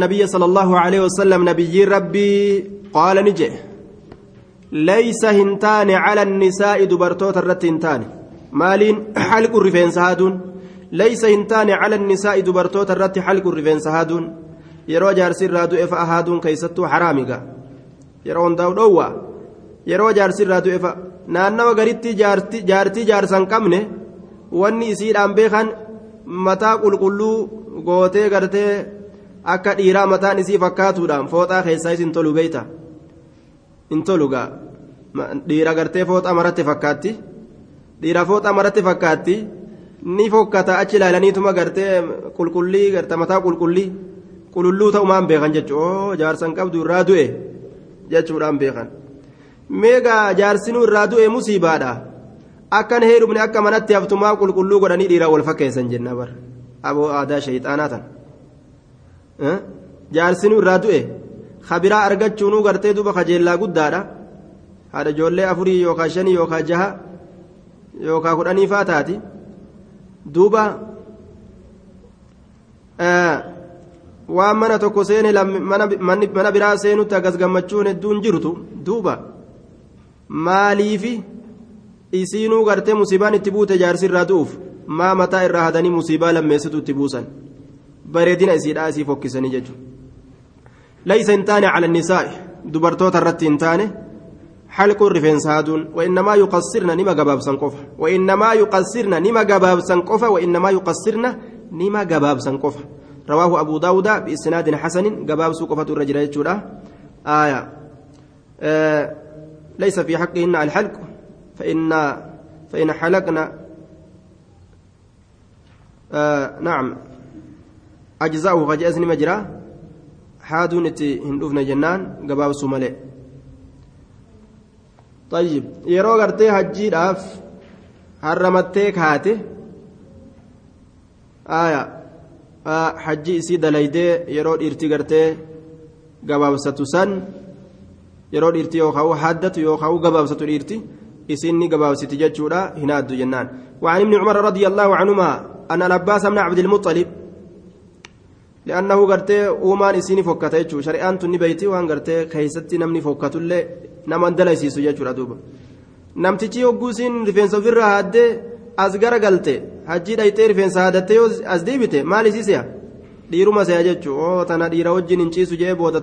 النبي صلى الله عليه وسلم نبي ربي قال نجي ليس هنتان على النساء دبرتوت الرت هنتان مالين حلق الرفين سهادون ليس هنتان على النساء دبرتوت الرت حلق الرفين سهادون yeroo jaarsirraa du'e fa'a haaduun keeysattuu haraamiga yeroo hundaa'u dhowwa yeroo jaarsirraa du'e fa'a naannawa garitti jaartii jaarsan qabne wanni isiidhaan beekan mataa qulqulluu gootee gartee akka dhiiraa mataan isii fakkaatuudhaan fooxaa keessaa isin tolu beeyta hin tolu gaa dhiira gartee fooxaa maratti fakkaatti dhiira fooxaa maratti fakkaatti ni fokkata achi ilaalaniituma gartee qulqullii garta mataa qulqullii qululluu ta'umaan beekan jechuun jaarsan qabdu irraa du'e jechuudhaan beekan meegaa jaarsinuu irraa du'e musiibaadha akkan heerumne akka manatti haftumaa qulqulluu godhanii dhiiraa wal fakkeessan jenna bar aboo aadaa shayxaanaa tan jaarsinuu irraa du'e kabiraa argachuunuu gartee duuba kajeellaa guddaadha haadha ijoollee afurii yookaan shanii yookaan jaha yookaan kudhanii faa taati duuba waan mana tokko seene mana biraa seenutti akkas gammachuun hedduun jirtu duuba maaliifi isiinuu gartee musiibaan itti buute jaarsi irraa du'uuf maa mataa irraa hadanii musiibaa lammeessitu itti buusan bareedina isiidhaa isii fokkisanii jechuudha. Laysa hin taane cala nisaa'i. Dubartoota irratti hin الرفنس هادون وإنما يقصرن نما جباب سنقفة وإنما يقصرن نما جباب سنقفة وإنما يقصرن نما جباب سنقفة رواه أبو داود بإسناد حسن جباب سقفة الرجل آية آه ليس في حقهن الحلق فإن فإن حلقنا آه نعم أجزاؤه غجأزني مجرى حادون إتي هندوفنا جنان جباب سومالي طيب yeroo gartee hajjiidhaaf harramattee kaate aya hajji isii dalaydee yeroo dhiirtii gartee gabaabsatu san yeroo dhiirtii yookaan haddatu yookaan gabaabsatu dhiirti isiin ni gabaabsiti jechuudha hin addu jennaan وعن ابن عمر رضي الله عنهما أن العباس بن عبد المطلب لأنه قرتي أومان إسيني فكته شريان تني بيتي وان قرتي كيستي نمني فكته اللي nama dalaysiisu jechuudha duuba namtichi hogguusiin rifeensa ofirraa haaddee as gara galte hajjii dhayxee rifeensa haadattee yoo as deebite maal isiiseya dhiiruma seya jechuu oo tana dhiira wajjin hin ciisu jee booda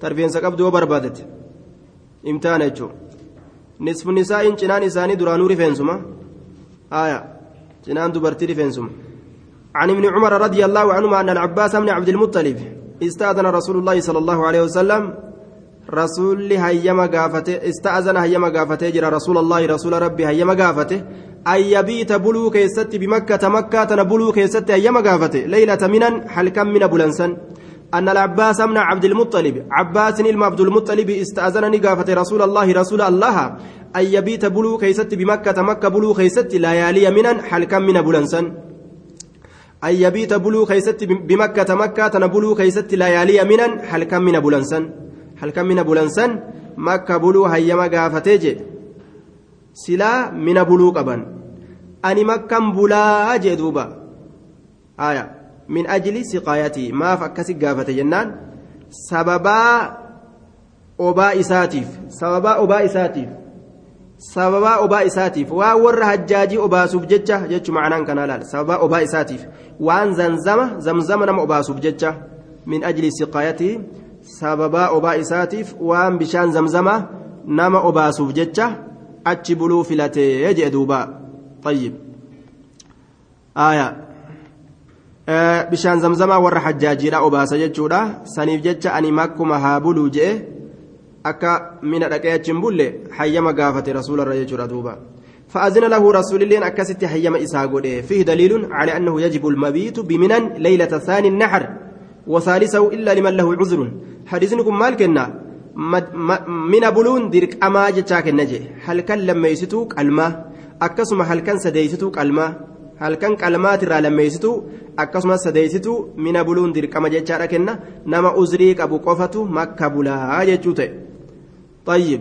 ta rifeensa qabdu yoo barbaadate imtihaana jechuu nisfu nisaa'in cinaan isaanii duraanuu rifeensuma aya cinaan dubartii rifeensuma عن ابن عمر رضي الله عنهما أن العباس بن عبد المطلب استأذن رسول الله صلى الله عليه وسلم rasuulli hayyama gaafate ista'azana hayyama gaafatee jira rasuulallahi rasuula rabbi hayyama gaafate ayyabiita buluu keessatti bimakkata makkaa tana buluu keessatti hayyama gaafate leylata minan halkan mina bulansan أن العباس بن عبد المطلب عباس بن عبد المطلب استأذنني قافة رسول الله رسول الله أن يبيت بلو كيست بمكة مكة بلو كيست ليالي منا حلقا من بلنسا أن يبيت بلو كيست بمكة مكة تنبلو كيست ليالي منا حلقا من بلنسا halkan mina bulansan makka buluu hayyama gaafatee jedhe silaa mina buluu qaban ani makkan bulaa jee duuba aya min ajli siqaayatii maaf akkasi gaafate jennaan sababaa obaa isaatiif sababaa obaa isaatiif sababaa obaa isaatiif waan warra hajjaajii obaasuuf jecha jechu macnaan kanaa laal sababaa obaa isaatiif waan zanzama zamzama nama obaasuuf jecha min ajli siqaayatii sababaa obaa isaatiif waan bishaan zamzama nama obaasuuf jecha achi buluu filatee jee duuba ayyib bishaan zamzamaa warra hajjaajiidha obaasa jechuudha saniif jecha ani makkuma haa buluu jee akka mina dhaqee achi hin bulle hayyama gaafate rasuularra jechuudha duuba. فأذن له رسول الله أكست حيما إساء فيه دليل على أنه يجب المبيت بمنا ليلة ثاني النحر وثالثه إلا لمن له عذر حديثكم مال كنا من بلون ديرك أما جتاك النجي هل كان لما يستوك الماء أكسم هل كان سديستوك الماء هل كان كلمات را لما يستو أكسم سديستو من بلون ديرك أما جتاك نما أزريك أبو قفة مكة بلا جتوته طيب.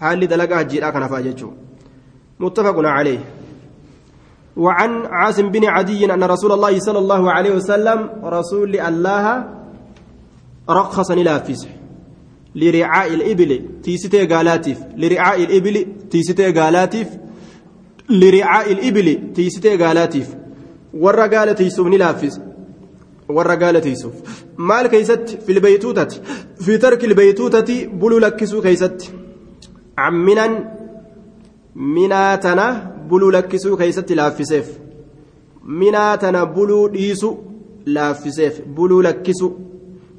هل دلقا جيرا كان فاجتشو متفق عليه. وعن عاصم بن عدي أن رسول الله صلى الله عليه وسلم رسول الله رخص نلافس لرعاء الإبل تيستي قالاتيف لرعاء الإبل تيستي قالاتيف لرعاء الإبل تيستي قالاتيف ورا قال تيسوف نلافس ورا قال تيسوف مال كيست في البيتوتة في ترك البيتوتة بلو لكسو كيست عمنا مناتنا بلو لكسو كيست لافسيف مناتنا بلو ديسو لافسيف بلو لكسو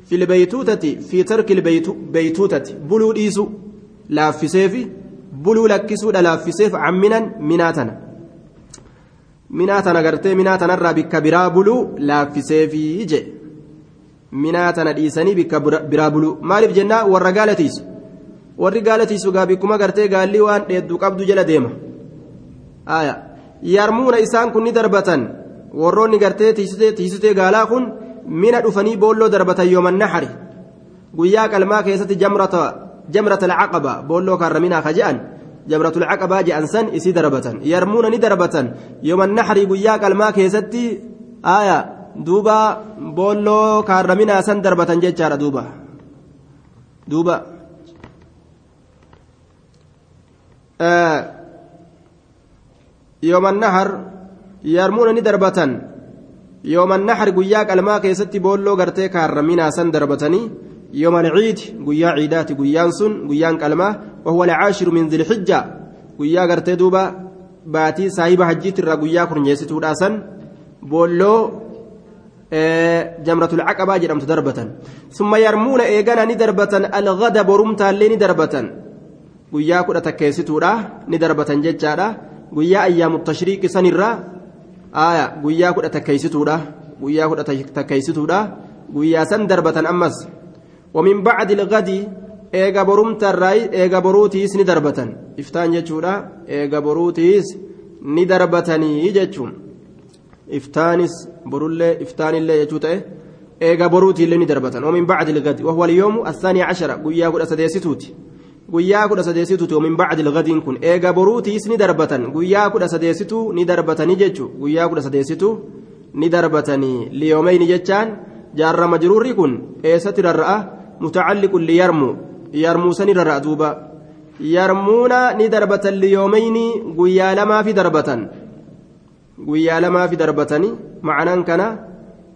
في البيتوتة في ترك البيتوتة بلو ديسو لافسيف بلو لكسو لافسيف عمنا مناتنا minaa tana gartee minaa tanarraa bikka biraa buluu laaffiseefii je minaa tana dhiisanii bikka biraa buluu. Maaliif jennaa? Warra gaalatiisu warri gaalatiisu gaa bikkuma gartee gaallii waan dheedduu qabdu jala deema. Yarmuuna isaan kun ni darbatan. Warroonni gartee tiisitee gaalaa kun mina dhufanii boolloo darbatan yooman naxari. Guyyaa qalmaa keessatti jamrata alcaqaba. Boolloo kaarraminaa ka je'an جمرة العقبة جأنسن إسي دربة يرمون ندربة يوم النحر قياك الماء كيستي آية دوبا بولو كارمنا سن دربة جيتشارة دوبا دوبا آه يوم النحر يرمون ندربة يوم النحر قياك الماء كيستي بولو قرتي كارمنا سن دربتني يوم العيد قيا عيدات قيان سن قيان كلمة وهو العاشر من ذي الحجة. قيا قرتي دوبا باتي صاحب حجيت الرا قيا كرنيستو داسن بولو جمرة العقبة جرمت دربة ثم يرمون إيغانا ندربة الغدا برمتا اللي ندربة قيا كنا تكيستو ندربة ججارة قيا أيام التشريق سنرا. آية قيا كنا تكيستو قيا كنا تكيستو قيا سن دربة أمس. ومن بعد الغد eega borumtarraayi eega boruutiis ni darbatan. Iftaan jechuudha eega boruutiis ni darbatanii jechuun. Iftaanis borullee iftaanillee jechuu ta'e eega boruutiillee ni darbatan. Oomin bacdi lgadi wahuwa alyoomu athaanii cashara guyyaa kudha sadeessituuti. Guyyaa kudha sadeessituuti oomin bacdi lgadiin kun eega boruutiis ni darbatan. Guyyaa kudha sadeessituu ni darbatanii jechuu. Guyyaa kudha sadeessituu ni darbatanii. Liyoomeyni jechaan jaarra majruurri kun eessatti rarra'a? Mutacalliqun liyarmuu ليرمو يرمو سني الرأدوبة يرمون ندربة ليومين قيا لما في دربة قيا لما في دربتني معنى كان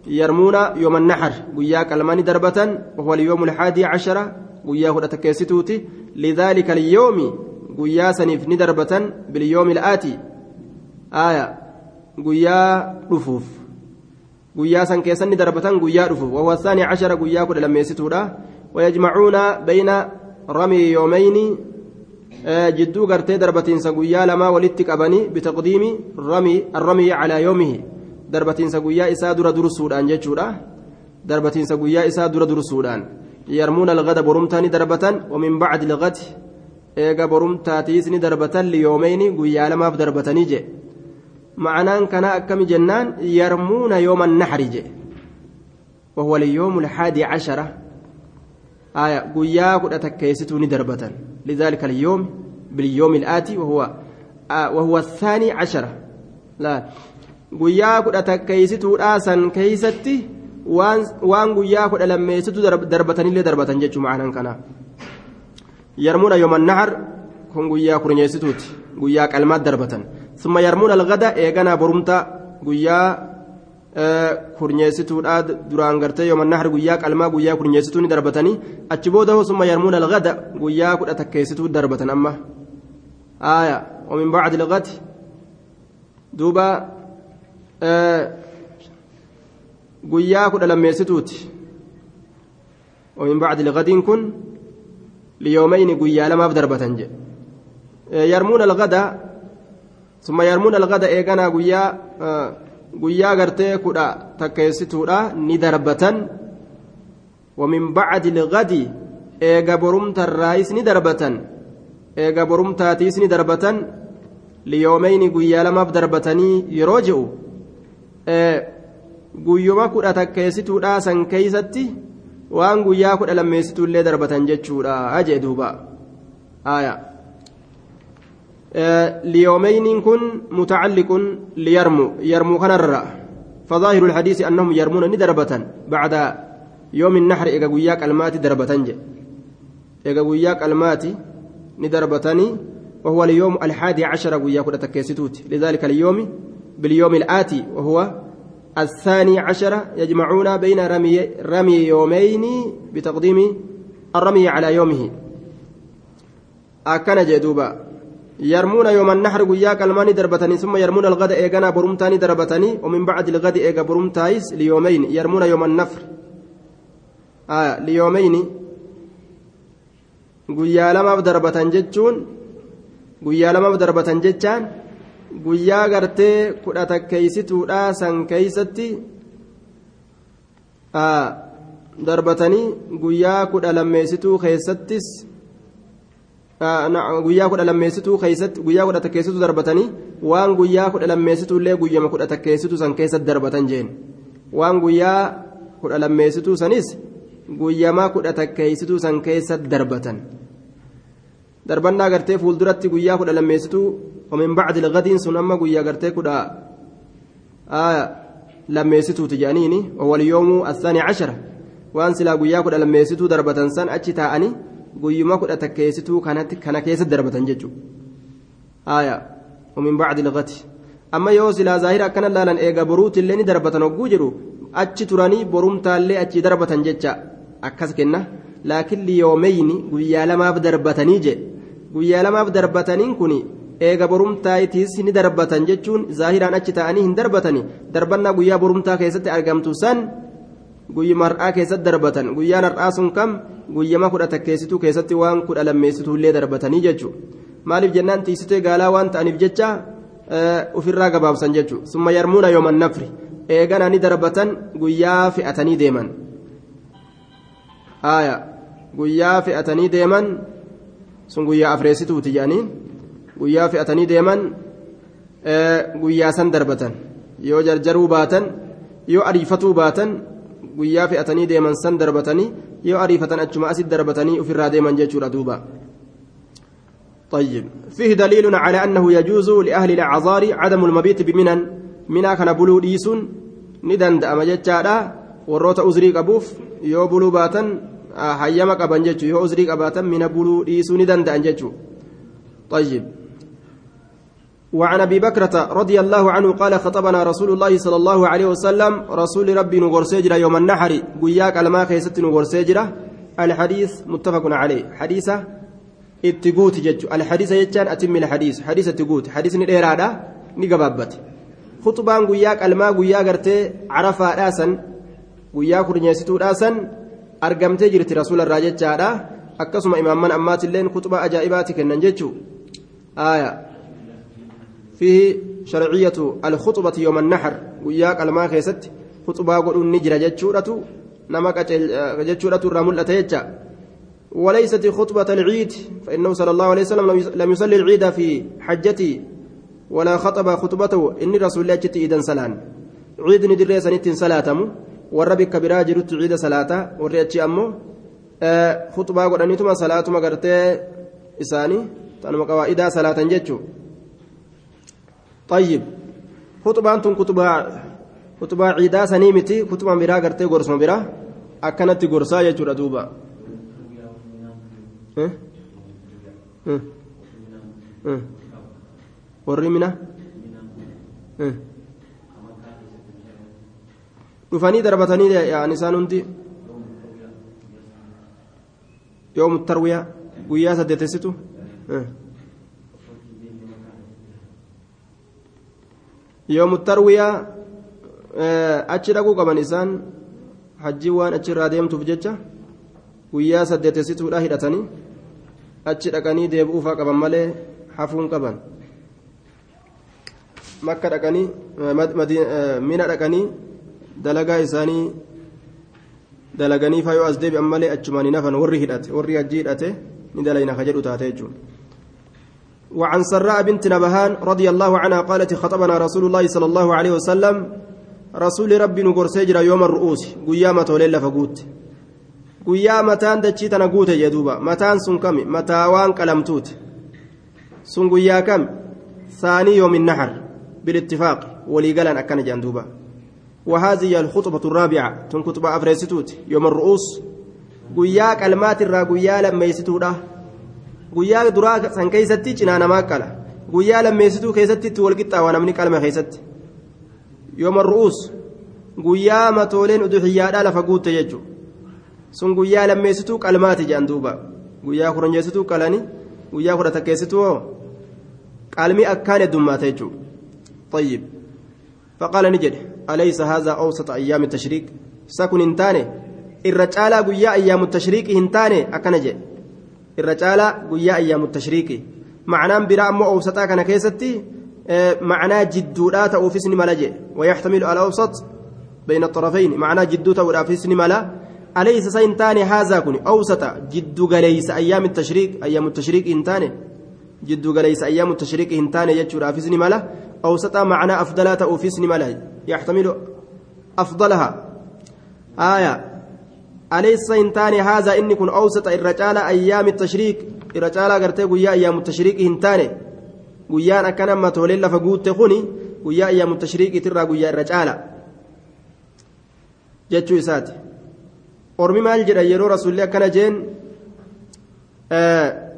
يرمون يوم النحر قيا كلمان دربة وهو اليوم الحادي عشر قيا هدى تكيستوتي لذلك اليوم قيا سنف ندربة باليوم الآتي آية قيا رفوف guyyaa san keessan ni darbatan guyyaa dhufu وهو الثاني عشر guyyaa kudha lammeessituudha. ويجمعون بين رمي يومين جدو غرتي دربتين سقويا لما ولدت قبني بتقديم رمي الرمي على يومه. دربتين سقويا إسا در در السودان جتشورا دربتين سقويا إسا در در السودان يرمون الغد برمتاني دربة ومن بعد الغد برمتاتيسني دربة ليومين قويا لما في دربتني جي. معناه كان أكم جنان يرمون يوم النحر جي. وهو اليوم الحادي عشرة آية قيا قد أتكيستوني دربة لذلك اليوم باليوم الآتي وهو آه وهو الثاني عشرة لا. قيا قد أتكيستو آسا كيستي وان وان قيا قد لميستو دربة اللي دربة جتشو معنا كنا. يرمون يوم النحر كن قيا كرنيستوت قيا كلمات دربة ثم يرمون الغد إيغانا kurnyeessituudha duraan gartee yooma nahar guyyaa qalmaa guyyaa kurnyeessituu ni darbatanii achi booda summa yarmuuna algada guyyaa kudha takkeessituu darbatan amma aaya ومن بعد الغد دوبا guyyaa kudha lammeessituuti ومن بعد الغد كن ليومين guyyaa lamaaf darbatan je يرمون الغد ثم يرمون الغد إيقنا guyyaa guyyaa gartee kudha takkeessituudha ni darbatan wamin bacdi ilgadi eega borumtarraayis ni darbatan eega borumtaatiis ni darbatan liyoomeyni guyyaa lamaaf darbatanii yeroo je'u guyyuma kudha takkeessituudha san keeysatti waan guyyaa kudha lammeessituullee darbatan jechuudha jee duuba aayaa ليومين كن متعلق ليرمو يرمو كنر فظاهر الحديث أنهم يرمون ندربة بعد يوم النحر إيجا قوياك الماتي دربتنج إيجا قوياك الماتي ندربتني وهو اليوم الحادي عشر قوياك تكيستوت. لذلك اليوم باليوم الآتي وهو الثاني عشر يجمعون بين رمي, رمي يومين بتقديم الرمي على يومه. أكن جدوبا يرمون يوم النحر قياك الماني دربتني ثم يرمون الغد إيغانا برمتاني دربتني ومن بعد الغد إيغا برمتايس ليومين يرمون يوم النفر آه ليومين guyyaa lamaaf darbatan jechuun guyyaa lamaaf darbatan jechaan guyyaa gartee kudha takkeeysituudha san keeysatti darbatanii guyyaa kudha lammeessituu keessattis guyyaa kudha lammeessituu keessatti guyyaa kudha takkeessituu darbatanii waan guyyaa kudha lammeessituu illee guyyama kudha takkeessituu san keessatti darbatan jeen waan guyyaa kudha lammeessituu sanis guyyama kudha takkeessituu san keessatti darbatan darbannaa gartee fuulduratti guyyaa kudha lammeessituu ومن بعد الغد سن أما قويا قرتي كدا آه لميستو تجانيني وهو اليوم الثاني عشر وأن سلا قويا كدا لميستو دربة سن أتشي guyyuma kudha takkeessituu kanatti kana keessa darbatan jechuudha. Aayaa umin bacdi liqati amma yoo silaa zaahira akkana laalan eega boruutillee ni darbatan hogguu jiru. Achi turanii borumtaallee achi darbatan jecha akkas kenna. Laakiin liyoomeyni guyyaa lamaaf darbatanii je. Guyyaa lamaaf darbataniin kun eega borumtaayitis ni darbatan jechuun zaahiraan achi ta'anii hin darbatani. Darbannaa guyyaa borumtaa keessatti argamtu san. Guyyuma har'aa keessatti darbatan guyyaan har'aa sun kam guyyama kudha takkeessituu keessatti waan kudha lammeessituullee darbatanii jechuudha maaliif jennaan tiisitee gaalaa waan ta'aniif jecha ofirraa gabaabsan jechuudha summa yarmuuna yooman nafri eegana ni darbatan guyyaa fe'atanii deeman guyyaa fe'atanii deeman sun guyyaa afreessituuti jedhanii. guyyaa fe'atanii deeman guyyaa san darbatan yoo jarjaruu baatan yoo ariifatuu baatan guyyaa fe'atanii deeman san darbatanii yoo ariifatan achuma asit darbatanii ofirraa deeman jechuudha duuba. طيب فيه دليل على أنه يجوز لأهل الأعذار عدم المبيت بمنن منا كان بلو ديسون ندن دأما جتشارا وروت أزري قبوف يو بلو باتن حيما قبن جتشو يو أزري قباتن من بلو ديسون ندن دأن جتشو طيب وعن أبي بكرة رضي الله عنه قال خطبنا رسول الله صلى الله عليه وسلم رسول ربي نغرسجرا يوم النحر قياك الما خيست نغرسجرا الحديث متفق عليه. حديثة اتقوت جج. الحديث يجان أتم الحديث. حديث اتقوت حديث نيرادا نقبابت خطبان قياك الما قياك ارتي عرفا راسا. قياك رنيستو راسا. أرقمتي جرت رسول الراجل جادا akkasuma imaamman ammaatilleen kutuba ajaa'ibaati kennan jechuu آية. فيه شرعية الخطبة يوم النحر وياك الما خيست خطبة قول نجرة جتشورة نمك جتشورة الرمل أتيجا وليست خطبة العيد فإنه صلى الله عليه وسلم لم يصلي العيد في حجتي ولا خطب خطبته. إني رسول الله جت إذا سلان. عيد ندري سنة صلاتم والربك براجرت عيد صلاة وريتشي أمه خطبة قول أنيتما صلاة ما قرتي إساني. tanuma qawaa'idaa salaatan jechuu طيب خطبان تون كتبا كتبا عيدا سني متي كتبا برا غرتي غورسما برا أكنت غورسا يجورا دوبا warri mina dhufanii darbatanii yaa'an isaan hundi yoom tarwiyaa guyyaa saddeetessitu yoomu tarwiyaa achi dhaquu qaban isaan hajjii waan achirraa deemtuuf jecha guyyaa saddeetessituudha hidhatanii achi dhaqanii deebi'uufaa qaban malee hafuun qaban. Makka dhaqanii mina dhaqanii dalagaa isaanii dalaganii faayoo as deebi'an malee achumaan hin hafan warri hidhate warri hajjii hidhate ni dalayna jechuudha وعن سراء بنت نبهان رضي الله عنها قالت خطبنا رسول الله صلى الله عليه وسلم رسول ربي نقر سجر يوم الرؤوس قيامة وليلة فقوت. قيامتان دجيت أنا قوت يدوبا متان سن كم؟ متاوان كلمتوت سن قيا كم؟ ثاني يوم النحر. بالاتفاق. ولي قال أكن جندوبا وهذه الخطبة الرابعة. تن خطبة أفريستوت. يوم الرؤوس. guyyaa qalmaatirraa guyyaa lammeessituudha guyyaa duraa san keessatti cinaa namaa qala guyyaa lammeessituu keessatti itti walqixxaawa namni qalma keessatti yooma ru'uus guyyaa matooleen uduxiyyaadhaa lafa guutte jechuudha sun guyyaa lammeessituu qalmaati jedhan duuba guyyaa kuranjeessituu qalani guyyaa kudha takkeessituu qalmi akkaan heddummaata jechuudha طيب فقال نجد أليس هذا أوسط أيام التشريق سكن انتاني irra caalaa guyyaa ayyaamu tashriiqii hin taane akkana jedhe irra caalaa guyyaa ayyaamu tashriiqii macnaan biraa ammoo awsaxaa kana keessatti macnaa jidduudhaa ta'uufis ni mala jedhe wayaxtamilu alawsat bayna xarafayn macnaa jidduu ta'uudhaafis ni mala alaysa sa hin taane haazaa kun awsata jiddu galeysa ayyaami tashriiq ayyaamu tashriiqii hin taane jiddu galeysa ayyaamu tashriiqii hin taane jechuudhaafis ni mala awsaxaa macnaa afdalaa ta'uufis ni mala yaxtamilu afdalaha aayaa أليس إنتاني هذا إني كن أوسط الرجال أيام التشريك الرجال قرتي قويا أيام التشريك إنتاني قويا أكنا ما تولي لفقود تخوني قويا أيام التشريك ترى قويا الرجال جتشو إسات أرمي مال جرى يرو رسول الله كان جين. آه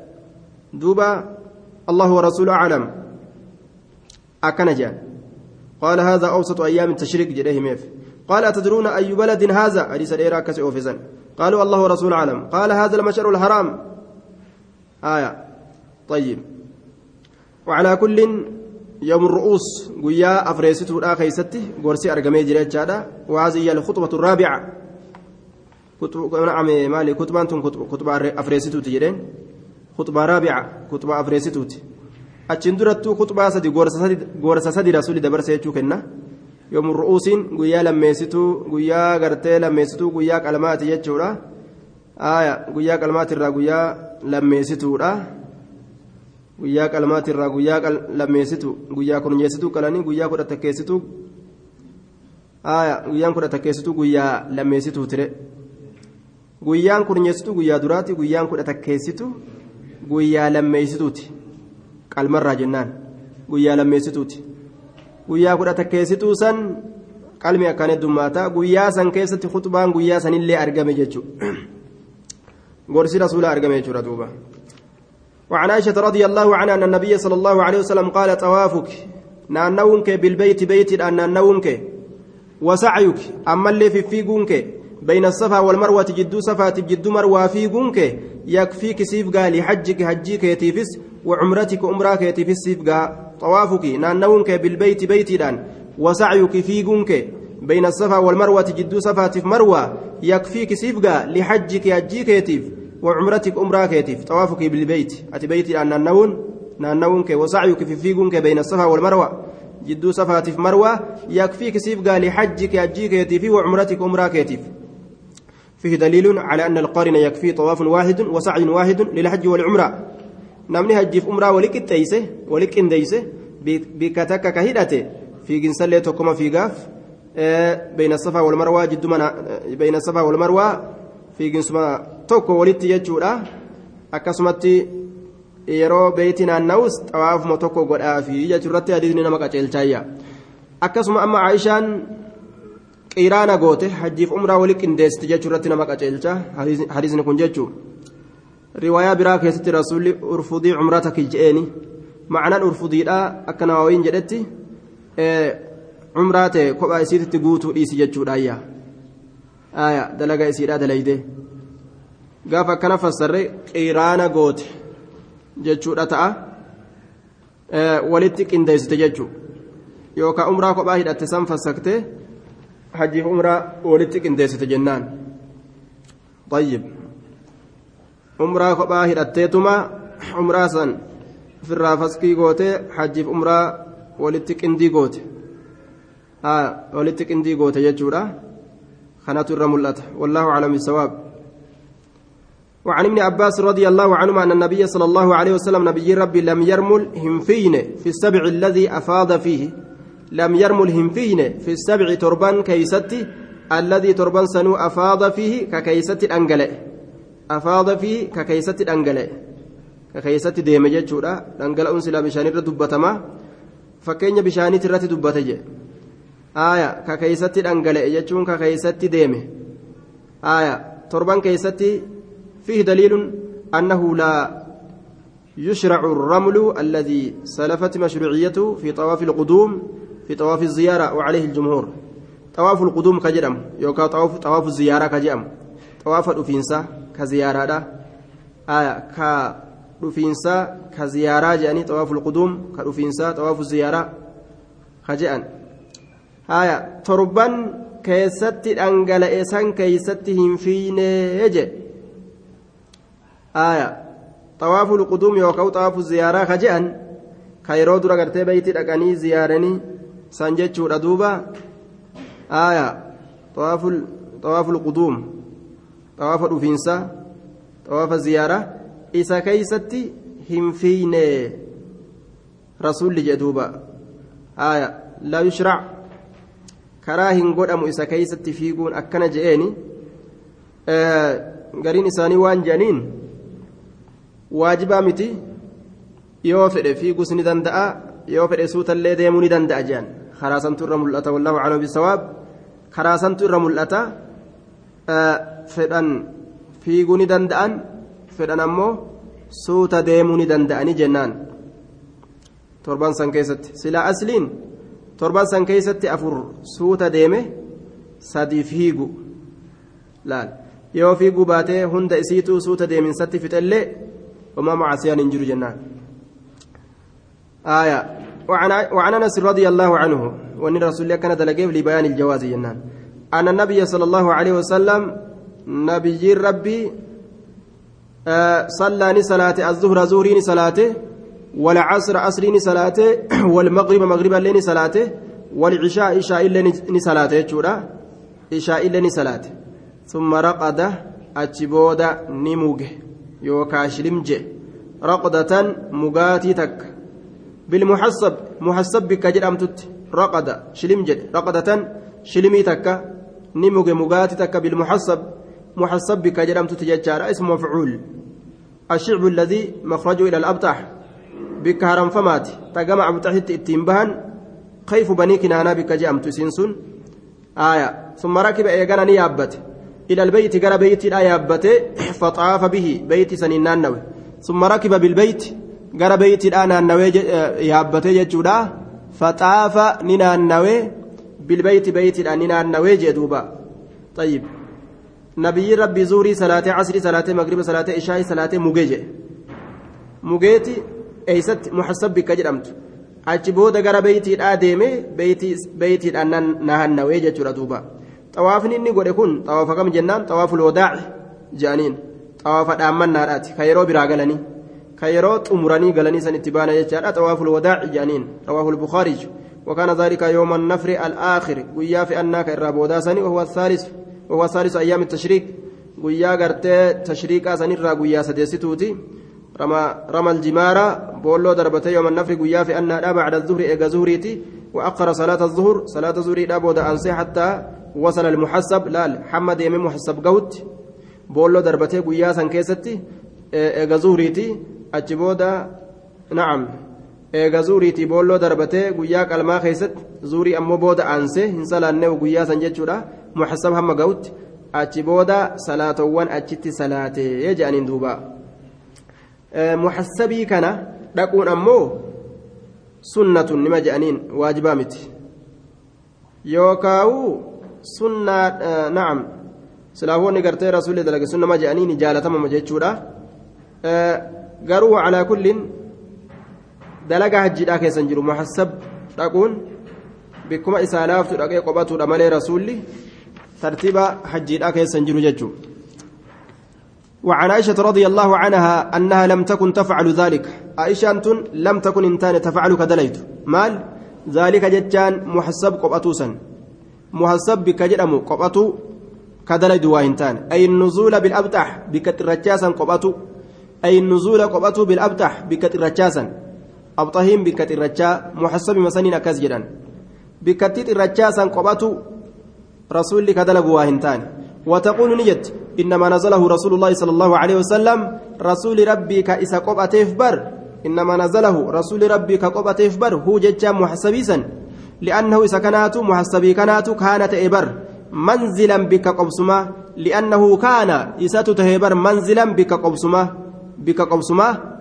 دوبا الله ورسوله أعلم. أكن جان قال هذا أوسط أيام التشريك جريه ميف قال أتدرون أي بلد هذا؟ حديث الإيراك كسي قالوا الله ورسول أعلم. قال هذا المشعر الحرام. آية. طيب. وعلى كل يوم الرؤوس. قويا أفريسته الآخي ستي قرسي أرقمي جريت هذا وهذه هي الخطبة الرابعة. كتب نعم مالي كتبة أنتم كتب أفريسته تجرين خطبة رابعة. كتب أفريسته أتشن درتو خطبة سدي قرصة سدي رسولي دبر سيتشو كنا yoom ru'uusiin guyyaa lammeessituu guyyaa gartee lammeessituu guyyaa qalmaati jechuudha. Aaya guyyaa qalmaatirraa guyyaa lammeessituudha. Guyyaa qalmaatirraa guyyaa lammeessitu guyyaa kurnyeessituu qalanii guyyaa kudha takkeessituu aaya guyyaan kudha takkeessituu guyyaa lammeessituu tire. Guyyaan kurnyeessituu guyyaa duraati guyyaan kudha takkeessitu guyyaa lammeessituuti. Qalmarraa jennaan. Guyyaa lammeessituuti. Guyyaa kudha takkeessituu san qalmi akkaan heddummaata guyyaa san keessatti khutbaan guyyaa sanillee argame jechuudha. Gorsi rasuulaa argame jechuudha duuba. وعن عائشة رضي الله عنها أن النبي صلى الله عليه وسلم قال طوافك نانونك بالبيت بيت نانونك وسعيك أما اللي في فيقونك بين الصفا والمروة جدو صفا جدو مروة فيقونك يكفيك سيفقا لحجك حجيك يتيفس وعمرتك عمرك يتيفس سيفقا. طوافك نانونك بالبيت بيتدان وسعيك فيقونك بين الصفا والمروة جدو صفا مروة يكفيك سيفقا لحجك حجيك يتيف وعمرتك عمرك يتيف طوافك بالبيت أتي بيت نانون نانونك وسعيك في فيقونك بين الصفا والمروة جدو صفا مروة يكفيك سيفقا لحجك حجيك يتيف وعمرتك عمرك يتيف فيه دليل على أن القارن يكفي طواف واحد وسعي واحد للحج والعمرة. Namni hajjiif umraa walitti qixxeeyse walitti qindeeyse bikka takka ka hidhate fiiginsallee tokkoma fiigaaf beeyna safaa wal marwaa jidduu mana beeyna safaa wal marwaa fiiginsuma tokko walitti jechuudha akkasumatti yeroo beeyti naanna'us xawaafuma tokko godhaafi jechuurratti hadiisni nama qaceelchaayya akkasuma amma aayishaan qiraana goote hajjiif umraa walitti qindeessite jechuurratti nama qaceelcha hadiisni kun jechuudha. riwaayaa biraa keessatti rasuulli urfudii cumrataki je'eeni macnaan urfudiidha akka nawawiin jedhetti cumraa ta'e kophaa isiititti guutuu dhiisi jechuudhaayya aya dalaga isiidha dalayde gaafa akkana fassarre qiraana goote jechuudha ta'a walitti qindeessite jechuu yookaan umraa kophaa hidhatte san fassakte hajjiif umraa walitti qindeessite jennaan طيب umraa kophaa hidhatteetuma umraa san ofirraa faskii goote hajjiif umraa walitti qindii goote walitti qindii goote jechuudha kanatu irra mul'ata wallaahu aclam bisawaab وعن ابن عباس رضي الله عنهما أن النبي صلى الله عليه وسلم نبي ربي لم يرمل همفين في السبع الذي أفاض فيه لم يرمل همفين في السبع تربان كيستي الذي تربان سنو أفاض فيه ككيستي أنقلئ afaada fi ka keeysatti dhangala'e ka keeysatti deeme jechuudha dhangala'uun silaa bishaanirra dubbatamaa fakkeenya bishaaniiti irratti dubbate jedhe aaya ka keeysatti dhangala'e jechuun ka keeysatti deeme aaya torban keeysatti fiihi daliilun annahu laa يشرع الرمل الذي سلفت مشروعيته في طواف القدوم في طواف الزيارة وعليه الجمهور طواف القدوم كجرم يوكا طواف طواف الزيارة كجرم طواف الأفينسا كزيارة آية كأفينسا كزيارة جاني طواف القدوم كأفينسا طواف الزيارة كجأن آية تربان keessatti dhangala'e san keeysatti hin fiine je aya xawaafu lquduum yookaan xawaafu ziyaaraa ka je'an ka yeroo dura gartee beeyti dhaqanii ziyaaranii san jechuudha duuba aya xawaafu lquduum xawaafa dhufiinsa xawaafa ziyaaraa isa keeysatti hin fiine rasuulli jedhe duuba aya laa yushrac karaa hin godhamu isa keeysatti fiiguun akkana je'eeni gariin isaanii waan je'aniin waajibaa miti yoo fedhe fiiguus ni danda'a yoo fedhe suutallee deemuu ni danda'a je'an karaa santu irra mul'ata wallahu aclamu bisawaab karaa santu irra mul'ata fedhan fiiguu ni danda'an fedhan ammoo suuta deemuu ni danda'ani jennaan torban san keessatti silaa asliin torban san keessatti afur suuta deeme sadi fiigu laal yoo fiiguu baatee hunda isiituu suuta deeminsatti fixellee وما معصيان ينجر جنان آية وعن, أنس رضي الله عنه وأن الرسول الله كان دلقيه لبيان الجواز جنان أن النبي صلى الله عليه وسلم نبي ربي آه صلى صلاة الظهر زورين صلاته والعصر عصرين صلاته والمغرب مغرب اللين صلاته والعشاء عشاء اللين صلاته جورا عشاء اللين صلاته ثم رقد أجبود نموجه shilimje raqdatan mugaatii takka bilmuhassab muhassab bikka jedhamtutti raqada shilim jedhe raqdatan shilimii takka ni muge mugaatii takka bilmuhassab muhassab bikka jedhamtutti jechaadha ismu mafcuul الشعب الذي مخرجه إلى الأبطح بك هرم فمات تجمع أبطحت التنبهن كيف بني كنانا بك جأمت سنسون آية. ثم ركب إيقانا نيابت. إلى البيت قال بيت لا يابته فطاف به بيت سنين نانوي. ثم ركب بالبيت قال بيت الآن نانوي يابته جتشودا فطاف ننانوي. بالبيت بيت الآن نانوي جدوبا طيب نبي ربي زوري صلاة عصر صلاة مغرب صلاة عشاء صلاة مجيجة مجيتي أيست محسب بك جرمت achi booda gara beeytiidhaa deeme beeytiidhaan nahannawee jechuudha duuba xawaafni inni godhe kun xawaafa kam jennaan xawaaful wadaaci jedhaniin xawaafa dhaammannaadhaati ka yeroo biraa galanii ka yeroo xumuranii galanii san itti baana jechaadha xawaaful wadaaci jedhaniin xawaaful bukaarij وكان ذلك يوم النفر الآخر. قيا في أنك الرابودا سني وهو الثالث وهو الثالث أيام التشريك قيا قرت تشريك سني قيا سديستوتي. رمى رمى الجمارة بولو دربتي يوم النفر. قيا في أنها بعد الظهر إيجا زهريتي وأقر صلاة الظهر. صلاة الظهر دابودا أنسي حتى وصل المحسب. لا محمد يمين محسب قوت. بولو دربتي قيا سن كيستي إيجا زهريتي أجبودا نعم. Eega zuuriitii boolloo darbatee guyyaa qalmaa keessatti zuurii ammoo booda aansee hin salaannee guyyaa san jechuudha muxasab hamma ga'utti achi booda salaatowwan achitti salaatee jedhaniin duuba muxasabii kana dhaquun ammoo sunnatun nima jedhaniin waajibaa miti yookaawu sunnaa nacam silaafoonni gartee rasuulli dalage sunnama jedhaniin jaalatamama jechuudha garuu calaa kullin dalagaa hajjiidhaa keessan jiru muhassab dhaquun bikkuma isaa laaftu dhaqee qophatuudha malee rasuulli tartiiba hajjiidhaa keessan jiru jechuudha. وعن عائشة رضي الله عنها أنها لم تكن تفعل ذلك. عائشة لم تكن إنتان تفعل كدليت مال؟ ذلك جتان محسب قبطوسا محسب بكجرم قبطو كدليت واهنتان. أي النزول بالأبتح بكترجاسا قبطو. أي النزول قبطو بالأبتح بكترجاسا abxahiin bikka xirrachaa muxasabi masaniin akkas jedhan bikkatti xirrachaa san qophatu rasuulli ka dalagu waa hin taane وتقول نجت إنما نزله رسول الله صلى الله عليه وسلم رسول ربي كإسا قبأتيف بر إنما نزله رسول ربي كقبأتيف بر هو جتشا محسبيسا kanaatu muhassabii kanaatu kaana ta'e bar manzilan bikka qobsuma li'annahu kaana isatu tahee bar manzilan bikka qobsuma bikka qobsuma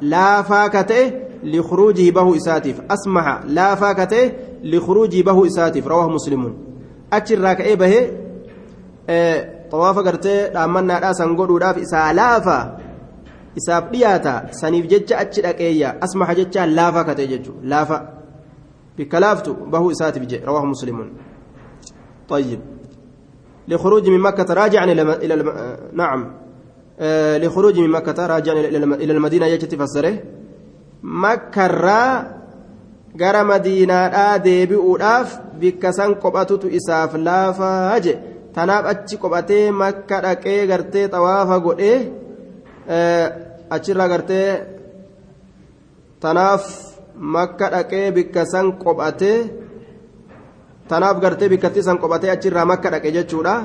laafaa ka ta'e لخروجه به إساتف أسمح لا فاكته لخروجه به إساتف رواه مسلم أتشر راكئ به آه طواف قرتي لأمنا راسا قولوا راف إسا لافا isaaf dhiyaata saniif jecha achi dhaqeeyya asmaxa jecha laafa kate jechu laafa bikka laaftu bahuu isaatiif je rawaahu muslimuun طيب لخروج من مكة راجعا إلى إلى نعم آه لخروج من مكة راجعا إلى المدينة يجت فسره مكة را gara madiinaadhaa deebi'uudhaaf bikka san qophatutu isaaf laafaa je tanaaf achi qophatee makka dhaqee gartee xawaafa godhee achirraa gartee tanaaf makka dhaqee bikka san qophatee tanaaf gartee bikkatti san qophatee achirraa makka dhaqe jechuudha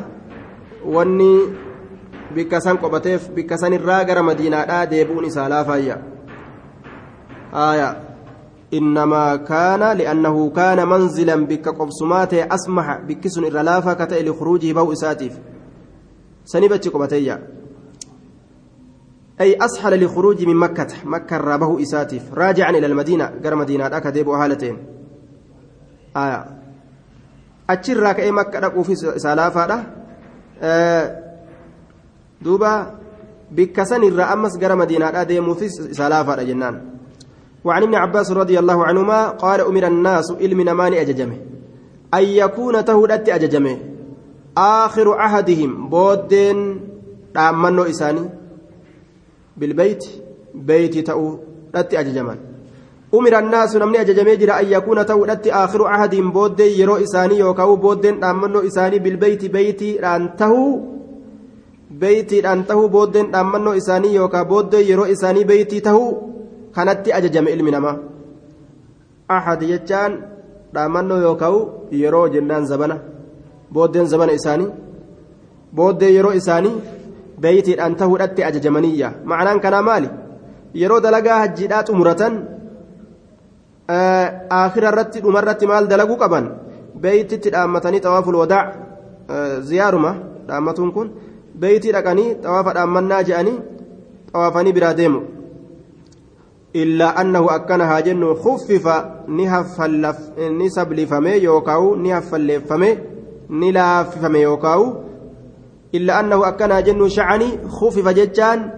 wanni Bikka san qophateef bikka sanirraa gara madiinaadhaa deebi'uun isaa laafayya آية إنما كان لأنه كان منزلا بك قبسمات أسمح بكسن الرلافة كتئ لخروجه بو إساتيف سنبت قبتيا أي أسحل لخروج من مكة مكة رابه إساتيف راجعا إلى المدينة قر مدينة أكدب هالتين آية أتشر كأي مكة رقوا في سلافة آه دوبا بكسن الرأمس قر مدينة أديمو في سلافة جنان وعن ابن عباس رضي الله عنهما قال أمر الناس علم نمان أججمه أن يكون تهدت أججمه آخر عهدهم بودين رامنو إساني بالبيت بيت تأو رتي أججمان أمر الناس نمني أججمي جرى أن يكون رتي آخر عهدهم بودين يرو إساني يوكاو بودين رامنو إساني بالبيت بيت رانتهو بيت رانتهو بودين رامنو إساني يوكا بودين يرو إساني بيت تهو kanatti ajajame ilmi namaa ahad jechaan dhaamannoo yookaan yeroo jennaan zabana booddeen zabana isaanii booddee yeroo isaanii beeytiidhaan tahuudhatti ajajamaniyya macnaan kanaa maali yeroo dalagaa hajjiidhaa xumuratan aakhira irratti dhumarratti maal dalaguu qaban beeytitti dhaammatanii xawaaful wadaa ziyaaruma dhaammatuun kun beeytii dhaqanii xawaafa dhaammannaa je'anii xawaafanii biraa deemu. إلا أنه أكنها جن خفف نهفلف نسبلفمي يوكاو نهفلفمي نلاففمي يوكاو إلا أنه أكنها جن شعني خفف ججان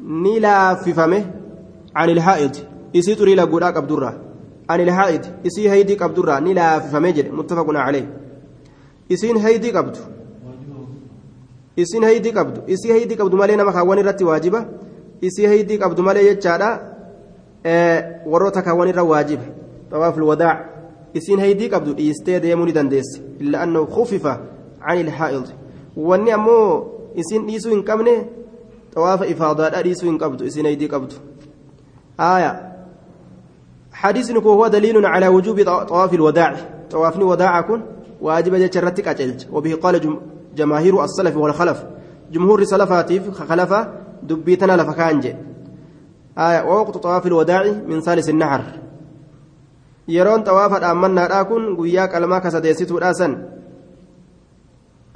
نلاففمي عن الحائط إسي تري لقولاك أبدرة عن الحائط إسي هيدي أبدرة نلاففمي جد متفق عليه إسين هيدي قبد إسين هيدي قبد إسي هيدي قبد مالي نما خواني رتي واجبة إسي هيدي قبد مالي يجادا warroota kaawwan irra waajiba xawaaf alwadaac isiin haydii qabdu dhiistee deemuu ni dandeesse illa annahu khufifa can ilhaa'id wanni ammoo isiin dhiisuu hin qabne xawaafa ifaadaadha dhiisuu hin qabdu isiin haydii qabdu آية حديث هو دليل على وجوب طواف الوداع طوافني وداع كن واجب جرتك أجلج وبه قال جماهير السلف والخلف. جمهور سلفاتيف خلفة دبيتنا لفكانجي آية ووقت طواف الوداع من ثالث النحر يرون طواف الأمنا راكن قياك الماك سديسيت راسا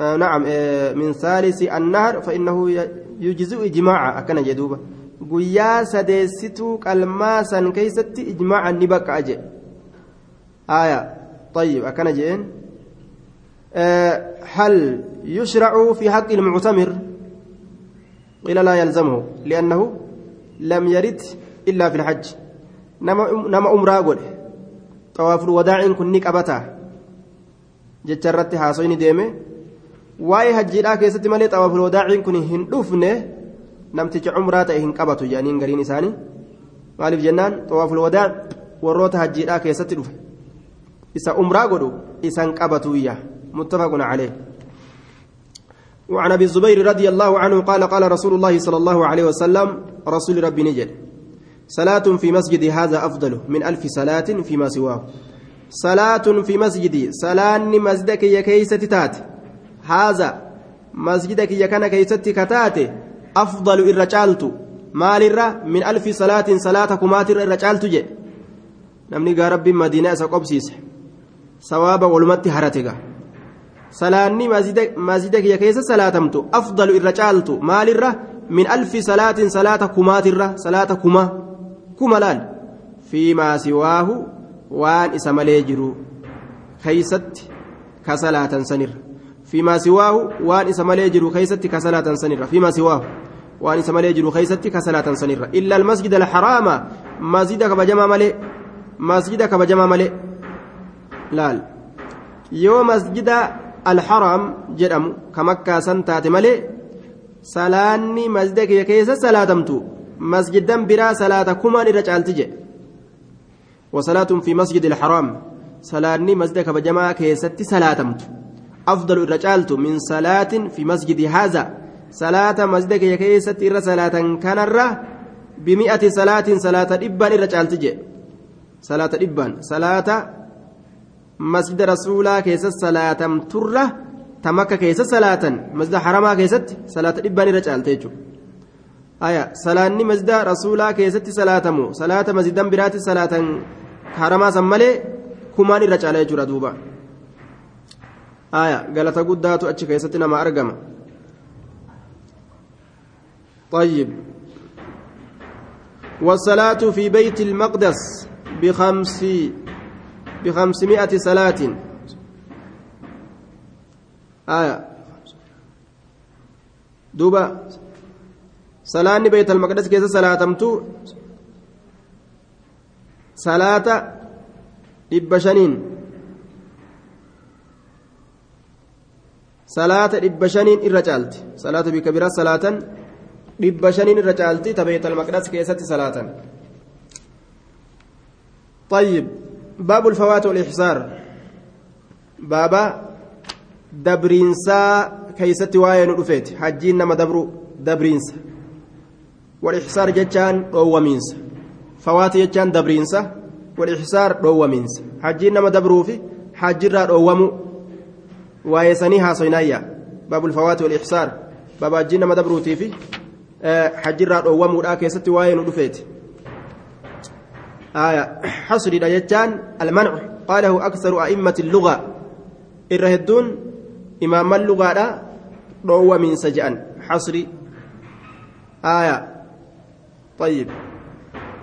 آه نعم آه من ثالث النهر فإنه يجزئ إجماعا أكن جدوبا qalmaa san keeysatti ijmaacan ni bakka aje aya طيب أكن أه هل يشرع في حق المعتمر قيل لا يلزمه لأنه لم يرد إلا في الحج نما أمرا قل طواف الوداع كن نكبتا جترت حاصين ديمه واي حجيرا كيست مالي طواف الوداع كن هندفنه namticha cumraa ta'e hin qabatu jedhaniin gariin isaanii maaliif jennaan xawaaful wadaa warroota hajjiidhaa keessatti dhufe isa umraa godhu isan qabatuyya muttafaqun calee وعن أبي الزبير رضي الله عنه قال قال رسول الله صلى الله عليه وسلم رسول ربي نجد صلاة في مسجد هذا أفضل من ألف صلاة فيما سواه. صلاة في مسجدي صلاة مسجدك يا كيسة تات هذا مسجدك يا كان كيسة كتاتي أفضل الرجالت مال الرا من ألف صلاة صلاة كمات الرجالت جي. namni gaa rabbiin madiinaa isa qobsiise sawaaba walumatti haratega salaanni masjida kiyya keessa salaatamtu afdalu irra caaltu maalirra min alfi salaatin salaata kumaatirra salaata kuma kuma laal fiimaa siwaahu waan isa malee jiru keeysatti ka salaatan sanirra fiimaa siwaahu waan isa malee jiru keeysatti ka salaatan sanirra fiimaa siwaahu waan isa malee jiru keeysatti ka salaatan sanirra illa almasjida alxaraama masjida kabajamaa malee masjida kabajamaa malee laal yoo masjida jedhamu ka makkaasan taate malee salaanni masjida kiyya keessa salaatamtu masjidan biraa salaata kumaan irra caalti jedhe وصلاة في مسجد الحرام. صلاني مسجد كبجما كيست سلاتمت أفضل الرجالت من صلاة في مسجد هذا. صلاة مسجد كيست إر صلاة كان الرّ بمئة صلاة صلاة إبان الرجالت جي. صلاة إبان. صلاة مسجد رسولا كيست صلاة ترّة تمكة كيست صلاة مسجد حرما كيست صلاة إبان الرجالت جي aya salaanni masjida rasuulaa keessatti salaatamu salaata masjidan biraatti salaatan haramaa san malee kumaan irra caala jechuudha duuba galata guddaatu achi keessatti nama argama طيب والصلاة في بيت المقدس بخمس بخمسمائة صلاة آية دوبا dhibba shaniin salaata dhibba shaniin irra caalti salaata bika biraa salaatan dhibba shaniin irra caalti ta beeyt almaqdas keessatti salaatan طيب باب الفوات والإحصار. بابا دبرينسا كيستي واين رفيت حجين نما دبرو دبرينسا. والإحصار جتان رومينس فوات جتان دبرينسا والإحصار رومينس حجين نما دبروفي حجرا رومو ويسنيها صينايا باب الفوات والإحصار. باب حجين نما دبروتي في حجرا رومو لا كيستي واين رفيت آية حصري جتان المنع. قاله أكثر أئمة اللغة. الرهدون إمام اللغة لا رومين سجأن. حصري. آية. طيب.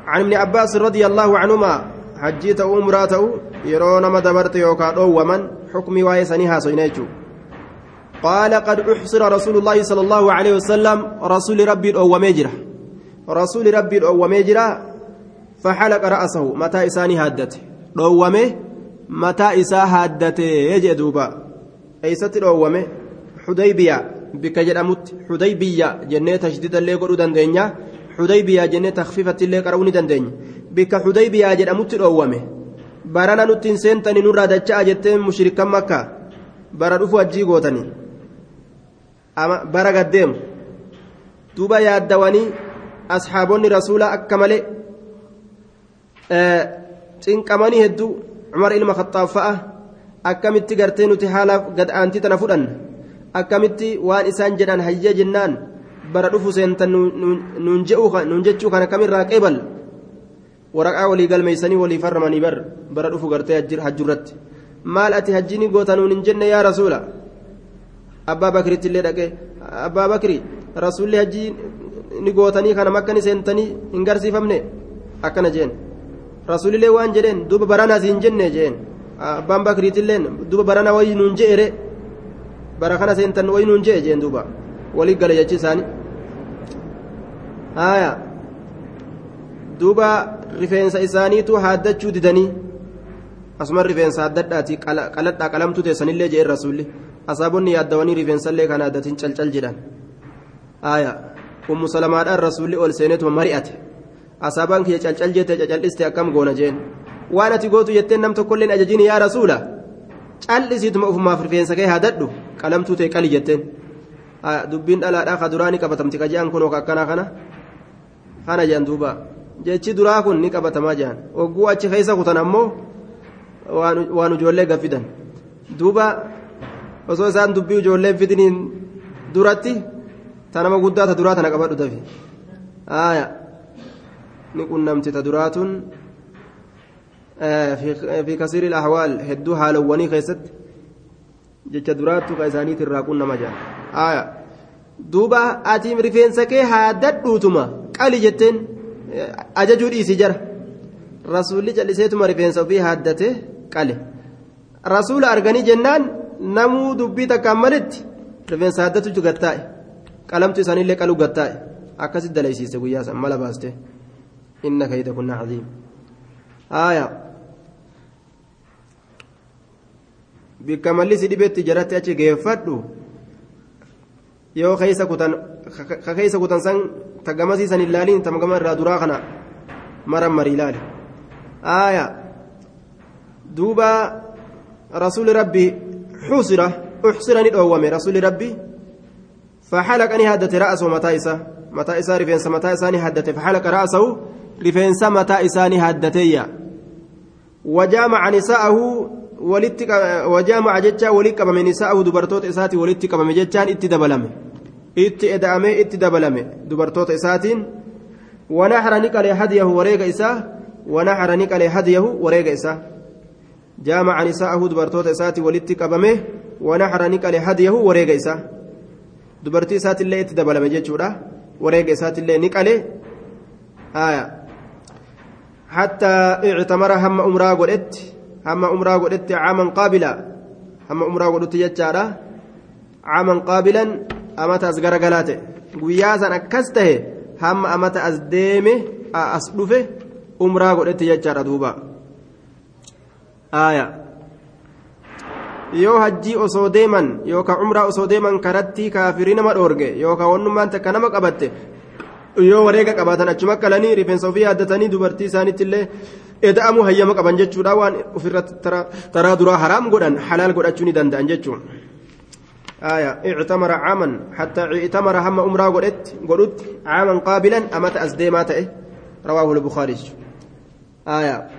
عن ابن عباس رضي الله عنهما حجيت أمراته يرون ما دبرت يوكا ومن حكم وايسنها صينيتو قال قد أحصر رسول الله صلى الله عليه وسلم رسول ربي أو مجرى رسول ربي أو مجرى فحلق رأسه متى إساني هادته رومه متى إسا هادته يجي دوبا أيست رومه حديبية bikka jedhamutti xudaybiyaa jennee tashdidallee godhuu dandeenya xudaybiyaa jennee takfiifattillee qara'uu ni dandeenya bikka xudaybiyaa jedhamutti dhoowwame barana nutti hin seentanii nurraa dacha'a jettee mushrikan makka bara dhufu ajjii gootanii bara gaddeemu duuba yaaddawanii asxaabonni rasuulaa akka malee cinqamanii hedduu cumar ilma khaxaab fa'a akkamitti gartee nuti haala gad aantii tana fudhanna? Akkamitti waan isaan jedhan hayya jennaan bara dhufu seentan nuun jechuu kana kamirraa qeebal waraqaa walii galmeeysanii walii farramanii bar bara dhufu gartee hajjurratti. Maal ati hajjini goota nuun hin jenne yaa rasuula? Abbaa bakritti illee dhaqe abbaa bakri rasuulli hajjii ni gootanii kana makkani seentanii hin garsiifamne? Akkana jeen rasuulillee waan jedheen duuba baranaas hin jenne jeen abbaan bakriitilleen duuba barana wayii nuun je'ere bara kana seentan waynuun jee jeen duuba walii gala jechi isaanii haya duuba rifeensa isaaniitu haaddachuu didanii asuma rifeensa haaddadhaati qaladhaa qalamtu teessanillee jeen rasuulli asaabonni yaaddawanii rifeensallee kan haaddatiin calcal jedhan haya ummu salamaadhaan rasuulli ol seenetuma mari'ate asaabaan kiyya calcal jette cacal'iste akkam goona jeen waan ati gootu jetteen nam tokkolleen ajajiin yaa rasuula cal'isiituma ufumaaf rifeensa kee haadadhu qalamtuu ta'e qali jetteen dubbiin dhalaadhaa ka duraa ni qabatamti ka je'an kun akkanaa kana kana je'an duuba jechi duraa kun ni qabatamaa je'an ogguu achi keessa kutan ammoo waan ijoollee gaffidan duuba osoo isaan dubbii ijoolleen fidiniin duratti ta nama guddaa ta duraa tana qabadhu tafi aaya ta duraatuun في كثير الأحوال هدو هالواني خيست qunnama jaa aya duuba atiim rifeensa kee haaddadhuutuma qali jetteen ajajuu dhiisi jara rasuulli calliseetuma rifeensa ofii haaddate qale rasuula arganii jennaan namuu dubbii takkaan malitti rifeensa haaddatu gattaa'e qalamtu isaaniillee qaluu gattaa'e akkasitti dalaysiise guyyaa san mala baaste kayda kunna caziim aya bikka malli si dhibetti jaratti achi geeffadhu yoo keessa kutan ka keessa kutan san tagamasii ilaaliin tamgama irraa duraa kana maran marii ilaali aaya duuba rasuuli rabbi xusira uxsira ni dhoowwame rasuuli rabbi فحلق أني هدت رأسه متى إسا متى إسا رفينس متى إساني هدت فحلق رأسه رفينس متى إساني هدتيا وجامع نساءه walitti wajaamaca jecha walitti qabame nisaa'ahu dubartoota isaatii walitti qabame jechaan itti dabalame itti eda'amee itti dabalame dubartoota isaatiin wanaxra ni qalee hadiyahu wareega isaa wanaxra ni qalee hadiyahu wareega isaa jaamaca nisaa'ahu dubartoota isaatii walitti qabame wanaxra ni qalee hadiyahu wareega isaa dubartii isaatillee itti dabalame jechuudha wareega isaatillee ni qalee hamma umraa godhetti caaman qaabila hamma umraa godhutti jechaadha caaman qaabilan amata as garagalaa ta'e guyyaa san akkas tahe hamma amata as deeme as dhufe umraa godhetti jechaadha duuba aaya yoo hajjii osoo deeman yookaan umraa osoo deeman karatti kaafirii nama dhoorge yookaan wannummaan nama qabatte yoo wareega qabaatan achuma qalanii rifeensa ofii yaaddatanii dubartii isaaniitti illee eda'amuu hayyama qaban jechuudha waan ofirratti taraa duraa haraam godhan halaal godhachuu ni danda'an jechuun. اعتمر عاما حتى اعتمر هم أمرا قلت قلت عاما قابلا أمت أزديمات رواه البخاري آية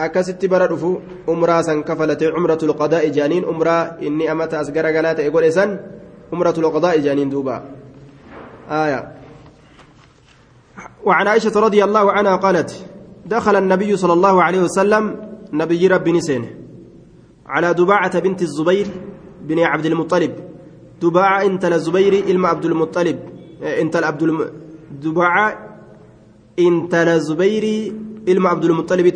أكست بردفو أمرا سن كفلت عمرة القضاء جانين أمرا إني أمت أزقر قلات يقول إسان عمرة القضاء جانين دوبا آية. وعن عائشة رضي الله عنها قالت دخل النبي صلى الله عليه وسلم نبي رب نسين على دباعة بنت الزبير بن عبد المطلب. دباعة انت الزبير إلما عبد المطلب. انت عبد الم... دباعة انت الزبير إلما عبد المطلب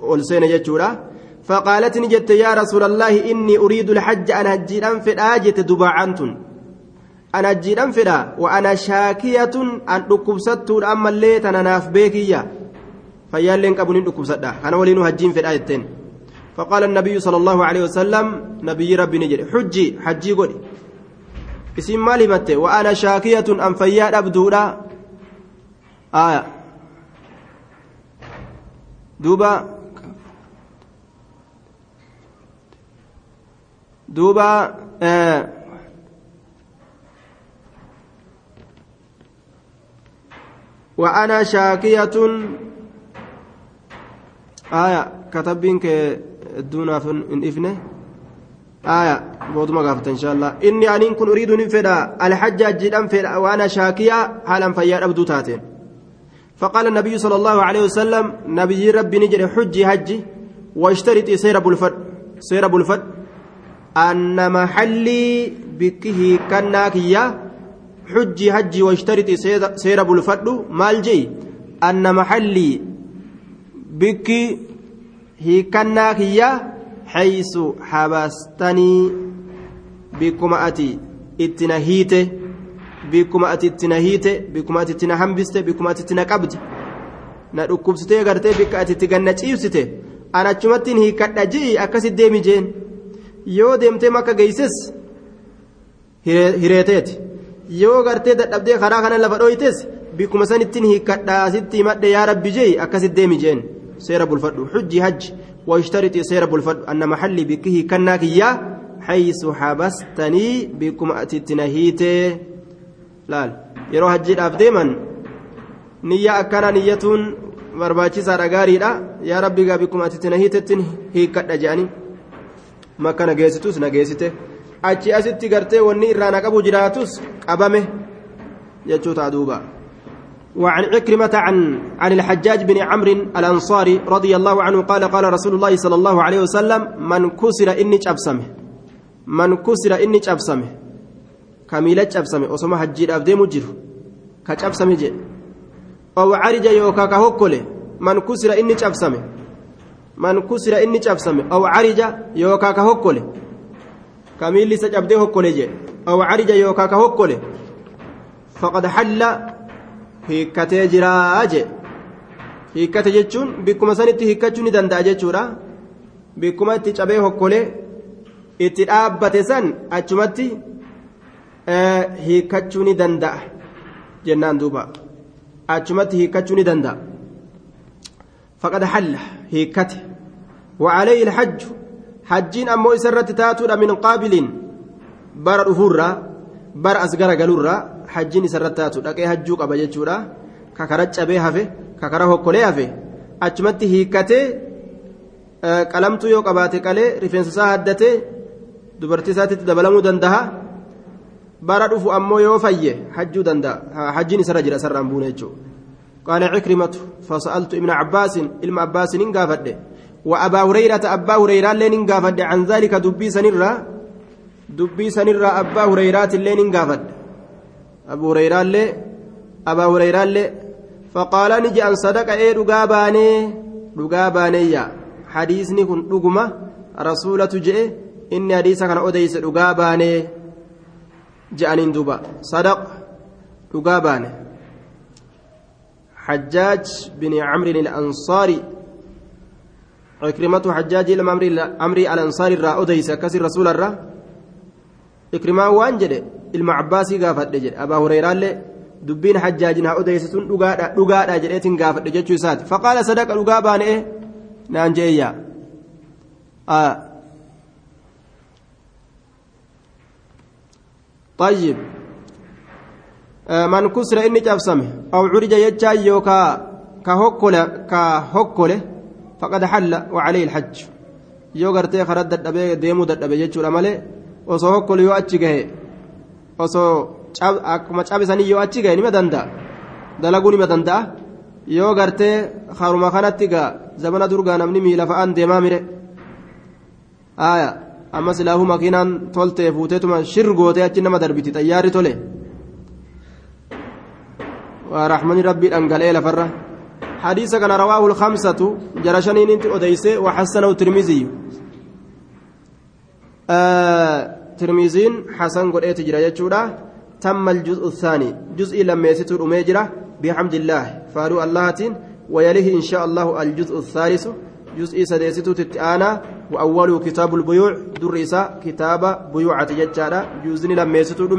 والسين جتشورا فقالت نجت يا رسول الله إني أريد الحج أن هجيرا في الآجة دباعة. أنا هجيرا في وأنا شاكية أن أكبست أما الليت أنا ناف بيكية. fayyaalleen qabu ni dhukkubsadha kana waliinuu hajjiin fedhaa jetteen فقال النبي صلى الله عليه وسلم نبي ربي نجري. حجي حجي قولي. اسم مالي متى وأنا شاكية أم فياد أبدولا آية. دوبا. دوبا آه. وأنا شاكية. آية كتبين كدونا إن إفنه. آية بودما قافت إن شاء الله. إني أن كن أريد نفدا الحج أجدا فدا. وأنا شاكية حالا فيا أبدو تاتين. فقال النبي صلى الله عليه وسلم نبي ربي نجري حجي حجي واشترط سير أبو الفد. سير أبو الفد. أن محلي بكه كناكيا حجي حجي واشترط سير أبو الفد مال جي أن محلي bikki hiikannaa kiyya haysu habastanii bikkuma ati itti na hiite bikkuma ati itti na hiite bikkuma ati itti na hambiste bikkuma ati itti na qabde na dhukkubsitee gartee bikka ati itti ganna ciibsite ana achumattiin hiikadha ji'i akkasi deemi jeen yoo deemtee makka geeyses hireeteeti Yoo gartee dadhabdee karaa kana lafa dhooytes bikkuma san ittiin hiikadhaa sitti himadhe yaa rabbi jee akkasit deemi jeen أبو الفرد حجي حج واشترط سير أبو الفرد أن محلي بكه كناك يا حيث حبستني بكم أتتنهيت laal yeroo hajjiidhaaf deeman niyya akkana niyyatuun barbaachisaadha gaariidha yaa rabbi gaa bikkuma atitti na hiitettiin hiikkadha jedhanii makka na geessitus na geessite achi asitti gartee wanni irraa na qabu jiraatus qabame jechuu duuba. وعن عكرمة عن عن الحجاج بن عمرو الأنصاري رضي الله عنه قال قال رسول الله صلى الله عليه وسلم من كسر إني أبسمه من كسر إني أبسمه كميلة أبسمه وسمى حجير أبدي مجر كأبسمه جي. أو عرج يوكا كهوكله من كسر إني أبسمه من كسر إني أبسمه أو عرج يوكا كهوكله كميل لسج أبدي هوكله جي أو عرج يوكا كهوكله فقد حل hiikkatee jiraa jee hiikkate jechuun bikkuma sanitti hiikkachuu ni danda'a jechuudha bikkuma itti cabee hokkolee itti dhaabbate san achumatti hiikkachuu ni danda'a jennaan duuba achumatti hiikkachuu ni danda'a faqad halla hiikkate وعليه الحج hajjiin ammoo isa irratti taatuudha min qaabiliin. Bara dhufuurraa bara as garagaluurraa hajjiin isa irratti taatu. Dhaqee hajjuu qaba jechuudha. Kakara cabee hafe kakara hokkolee hafe achumatti hiikkatee e, qalamtuu yoo qabaate qalee rifeensa isaa haddatee dubartii isaatitti dabalamuu danda'a bara dhufu ammoo yoo fayye hajjuu danda'a. Hajjiin isarra jira sarraan buune jechuudha. Qaala cikrimatu fasa'altu ibna abbaasin ilma abbaasiniin gaafadhe. وأبا هريرة أبا هريرة لين ننقافد. عن ذلك دبي سنرة دبي سنرة أبا هريرة لين ننقافد. أبو هريرة اللي أبا هريرة اللي. فقال نجي أن صدق إيه رقاباني؟ رقاباني حديثني كن رقمة. رسولة جئ إني حديثة كان أديس رقاباني. جاءنين دوبا. صدق رقاباني. حجاج بن عمرو الأنصاري. عكرمة حجاج الأمري الأنصاري الرا أديس كسر رسول الرا waan jedhe ilma cabbaasii gaafadhe jedhe abaa hureyraallee dubbiin hajjaajin haa odeessituun dhugaadha dhugaadha jedheetiin gaafadhe jechuu isaati faqaala sadaqa dhugaa baanee naan jeeyyaa طيب من كسر إني جابسمه أو عرج يجا يوكا كهوكل كهوكل فقد حل وعليه الحج يوغرتي خرد الدبي ديمو الدبي يجو الأمله osoo hokkolu yoo achi gahe osoo akkuma cabisanii yoo achi gahe nima danda'a dalaguu nima danda'a yoo gartee haruma kanatti gaa zamana durgaa namni miila fa'aan deemaa mire aya amma silaahu makiinaan toltee fuuteetuma shir gootee achi nama darbiti xayyaarri tole ورحمن ربي أنقلئ لفرة حديث كان رواه الخمسة جرشنين انت أديسي وحسنه الترمذي. آه ترمذين حسن قد تجرى يجورا. تم الجزء الثاني جزء لما يستر أميجرة بحمد الله. فارو اللهتين ويليه إن شاء الله الجزء الثالث جزء سديستو تتآنا وأول كتاب البيوع دريسا كتاب بيوعة يجارة جزء لما يستر